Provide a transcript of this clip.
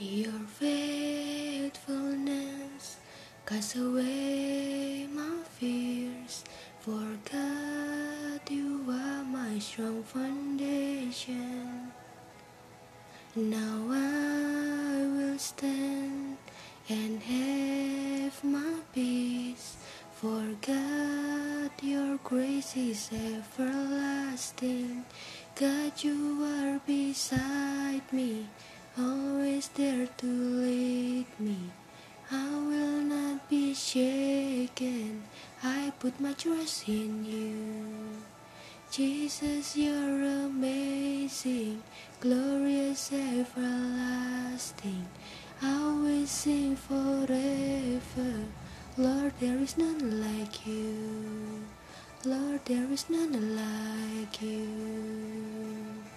Your faithfulness casts away my fears. For God, you are my strong foundation. Now I will stand and have my peace. For God, your grace is everlasting. God, you are beside me, always there to lead me. I will not be shaken. I put my trust in you. Jesus, you're amazing, glorious, everlasting. I will sing forever. Lord, there is none like you. Lord, there is none like you.